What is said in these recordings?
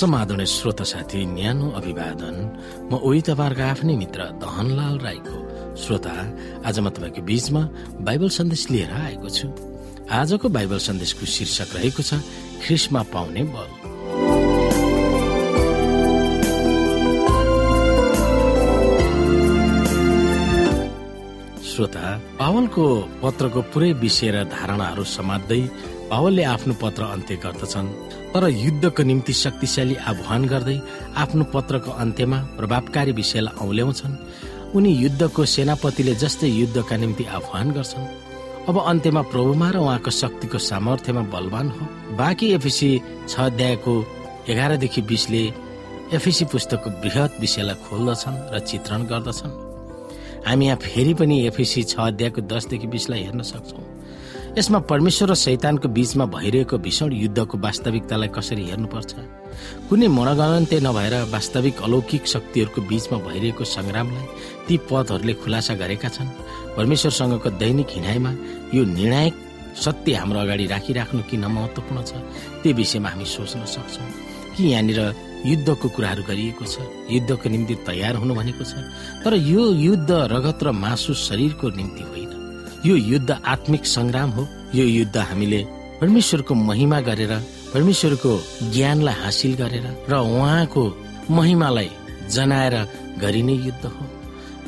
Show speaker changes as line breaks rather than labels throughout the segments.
समाधान श्रोता साथी न्यानो अभिवादन। म उही तपाईँहरूको आफ्नै मित्र दहनलाल राईको श्रोता। आज म तपाईँको बीचमा बाइबल सन्देश लिएर आएको छु। आजको बाइबल सन्देशको शीर्षक रहेको छ ख्रिसमा पाउने बल। श्रोता पावलको पत्रको पुरै विषय र धारणाहरू समात्दै पावलले आफ्नो पत्र अन्त्य गर्दछन् तर युद्धको निम्ति शक्तिशाली आह्वान गर्दै आफ्नो पत्रको अन्त्यमा प्रभावकारी विषयलाई औल्याउँछन्। उनी युद्धको सेनापतिले जस्तै युद्धका निम्ति आह्वान गर्छन्। अब अन्त्यमा प्रभुमा र उहाँको शक्तिको सामर्थ्यमा बलवान हो। बाँकी एफिसी छ अध्यायको एघारदेखि बिसले एफिसी पुस्तकको वृहत विषयलाई खोल्दछन् र चित्रण गर्दछन्। हामी यहाँ फेरि पनि एफिसी छ अध्यायको दसदेखि बिसलाई हेर्न सक्छौँ। यसमा परमेश्वर र शैतानको बीचमा भइरहेको भीषण युद्धको वास्तविकतालाई कसरी हेर्नुपर्छ? कुनै मनगणन्त्य नभएर वास्तविक अलौकिक शक्तिहरूको बीचमा भइरहेको सङ्ग्रामलाई ती पदहरूले खुलासा गरेका छन्। परमेश्वरसँगको दैनिक हिँडाइमा यो निर्णायक सत्य हाम्रो अगाडि राखिराख्नु किन महत्वपूर्ण छ त्यो विषयमा हामी सोच्न सक्छौँ। कि यहाँनिर युद्धको कुराहरू गरिएको छ युद्धको निम्ति तयार हुनु भनेको छ तर यो युद्ध रगत र मासु शरीरको निम्ति होइन। यो युद्ध आत्मिक संग्राम हो। यो युद्ध हामीले परमेश्वरको महिमा गरेर परमेश्वरको ज्ञानलाई हासिल गरेर र उहाँको महिमालाई जनाएर गरिने युद्ध हो।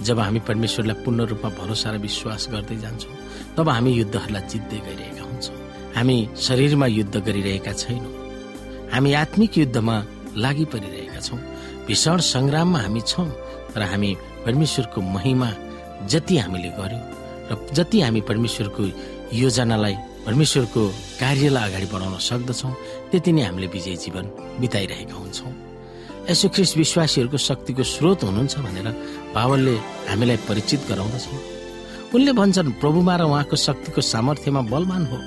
जब हामी परमेश्वरलाई पूर्ण रूपमा भरोसा र विश्वास गर्दै जान्छौँ तब हामी युद्धहरूलाई जित्दै गइरहेका हुन्छौँ। हामी शरीरमा युद्ध गरिरहेका छैनौँ। हामी आत्मिक युद्धमा लागि परिरहेका छौँ। भीषण सङ्ग्राममा हामी छौँ र हामी परमेश्वरको महिमा जति हामीले गर्यौँ र जति हामी परमेश्वरको योजनालाई परमेश्वरको कार्यलाई अगाडि बढाउन सक्दछौँ त्यति नै हामीले विजय जीवन बिताइरहेका हुन्छौँ। यसो ख्रिस विश्वासीहरूको शक्तिको स्रोत हुनुहुन्छ भनेर पावलले हामीलाई परिचित गराउँदछन्। उनले भन्छन् प्रभुमा र उहाँको शक्तिको सामर्थ्यमा बलवान हो।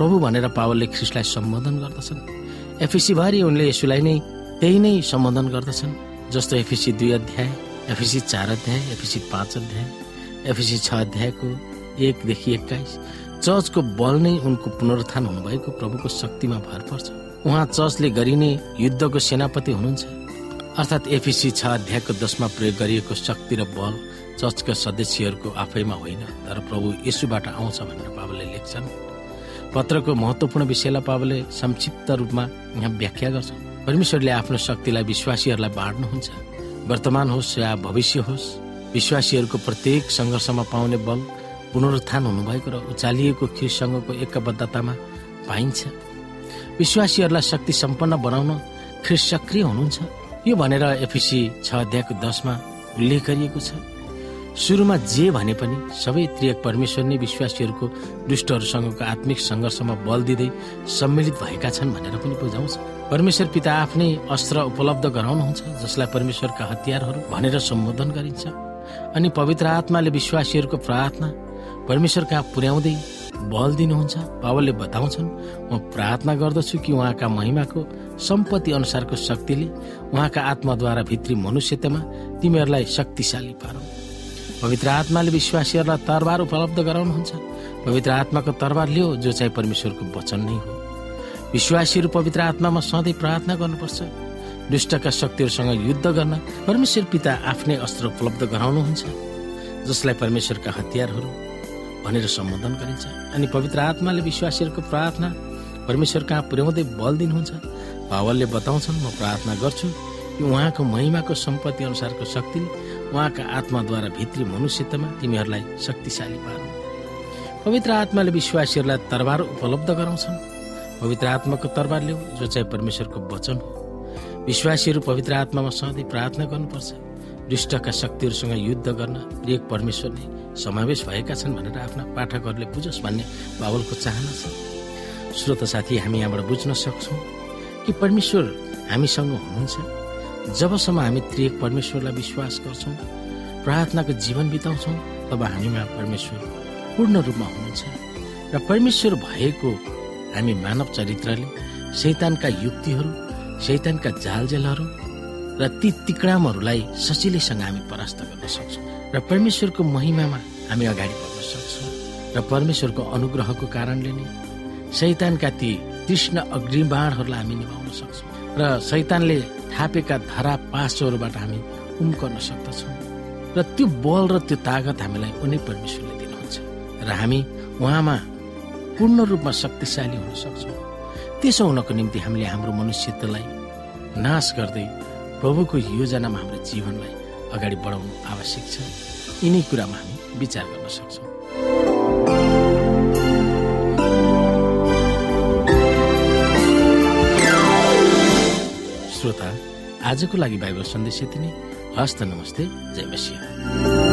प्रभु भनेर पावलले ख्रिसलाई सम्बोधन गर्दछन्। एफिसीभरि उनले यसुलाई नै त्यही नै सम्बोधन गर्दछन् जस्तो एफिसी दुई अध्याय एफिसी चार अध्याय एफिसी पाँच अध्याय। एफिसी छ अध्यायको एकदेखि एक्काइस। चर्चको बल नै उनको पुनरुत्थान हुनुभएको प्रभुको शक्तिमा भर पर्छ। उहाँ चर्चले गरिने युद्धको सेनापति हुनुहुन्छ। अर्थात् एफिसी छ अध्यायको दसमा प्रयोग गरिएको शक्ति र बल चर्चका सदस्यहरूको आफैमा होइन तर प्रभु यसुबाट आउँछ भनेर पावलले लेख्छन्। पत्रको महत्वपूर्ण विषयलाई पावलले संक्षिप्त रूपमा यहाँ व्याख्या गर्छ। परमेश्वरले आफ्नो शक्तिलाई विश्वासीहरूलाई बाँड्नुहुन्छ। वर्तमान होस् या भविष्य होस् विश्वासीहरूको प्रत्येक सङ्घर्षमा पाउने बल पुनरुत्थान हुनुभएको र उचालिएको ख्रिससँगको एकबद्धतामा पाइन्छ। विश्वासीहरूलाई शक्ति सम्पन्न बनाउन ख्रिस सक्रिय हुनुहुन्छ। यो भनेर एफिसी छ अध्यायको दसमा उल्लेख गरिएको छ। सुरुमा जे भने पनि सबै त्रियक परमेश्वर नै विश्वासीहरूको दुष्टहरूसँगको आत्मिक सङ्घर्षमा बल दिँदै सम्मिलित भएका छन् भनेर पनि बुझाउँछ। परमेश्वर पिता आफ्नै अस्त्र उपलब्ध गराउनुहुन्छ जसलाई परमेश्वरका हतियारहरू भनेर सम्बोधन गरिन्छ। अनि पवित्र आत्माले विश्वासीहरूको प्रार्थना परमेश्वर कहाँ पुर्याउँदै बल दिनुहुन्छ पावलले बताउँछन् म प्रार्थना गर्दछु कि उहाँका महिमाको सम्पत्ति अनुसारको शक्तिले उहाँका आत्माद्वारा भित्री मनुष्यतामा तिमीहरूलाई शक्तिशाली पारौँ। पवित्र आत्माले विश्वासीहरूलाई तरबार उपलब्ध गराउनुहुन्छ। पवित्र आत्माको तरबार लियो जो चाहिँ परमेश्वरको वचन नै हो। विश्वासीहरू पवित्र आत्मामा सधैँ प्रार्थना गर्नुपर्छ। दुष्टका शक्तिहरूसँग युद्ध गर्न परमेश्वर पिता आफ्नै अस्त्र उपलब्ध गराउनुहुन्छ जसलाई परमेश्वरका हतियारहरू भनेर सम्बोधन गरिन्छ। अनि पवित्र आत्माले विश्वासीहरूको प्रार्थना परमेश्वर कहाँ पुर्याउँदै बल दिनुहुन्छ। पावलले बताउँछन् म प्रार्थना गर्छु कि उहाँको महिमाको सम्पत्ति अनुसारको शक्तिले उहाँका आत्माद्वारा भित्री मनुष्यतामा तिमीहरूलाई शक्तिशाली पार्नु पवित्र आत्माले विश्वासीहरूलाई तरबार उपलब्ध गराउँछन्। पवित्र आत्माको तरबार ल्याऊ जो चाहिँ परमेश्वरको वचन हो। विश्वासीहरू पवित्र आत्मामा सधैँ प्रार्थना गर्नुपर्छ। दुष्टका शक्तिहरूसँग युद्ध गर्न प्रिय परमेश्वर नै समावेश भएका छन् भनेर आफ्ना पाठकहरूले बुझोस् भन्ने बाबलको चाहना छ। श्रोत साथी हामी यहाँबाट बुझ्न सक्छौँ कि परमेश्वर हामीसँग हुनुहुन्छ। जबसम्म हामी त्रिएक परमेश्वरलाई विश्वास गर्छौँ प्रार्थनाको जीवन बिताउँछौँ तब हामीमा परमेश्वर पूर्ण रूपमा हुनुहुन्छ। र परमेश्वर भएको हामी मानव चरित्रले शैतानका युक्तिहरू शैतानका जालजेलहरू र ती तिक्रामहरूलाई सजिलैसँग हामी परास्त गर्न सक्छौँ। र परमेश्वरको महिमामा हामी अगाडि बढ्न सक्छौँ। र परमेश्वरको अनुग्रहको कारणले नै शैतानका ती कृष्ण अग्निबाणहरूलाई हामी निभाउन सक्छौँ। र शैतानले थापेका धरा पासोहरूबाट हामी उम्कन सक्दछौँ। र त्यो बल र त्यो तागत हामीलाई उनी परमेश्वरले दिनुहुन्छ। र हामी उहाँमा पूर्ण रूपमा शक्तिशाली हुन सक्छौँ। त्यसो हुनको निम्ति हामीले हाम्रो मनुष्यत्वलाई नाश गर्दै प्रभुको योजनामा हाम्रो जीवनलाई अगाडि बढाउनु आवश्यक छ। यिनै कुरामा हामी विचार गर्न सक्छौँ। श्रोता आजको लागि बाइबल सन्देश यति नै। हस्त नमस्ते। जय मसिंह।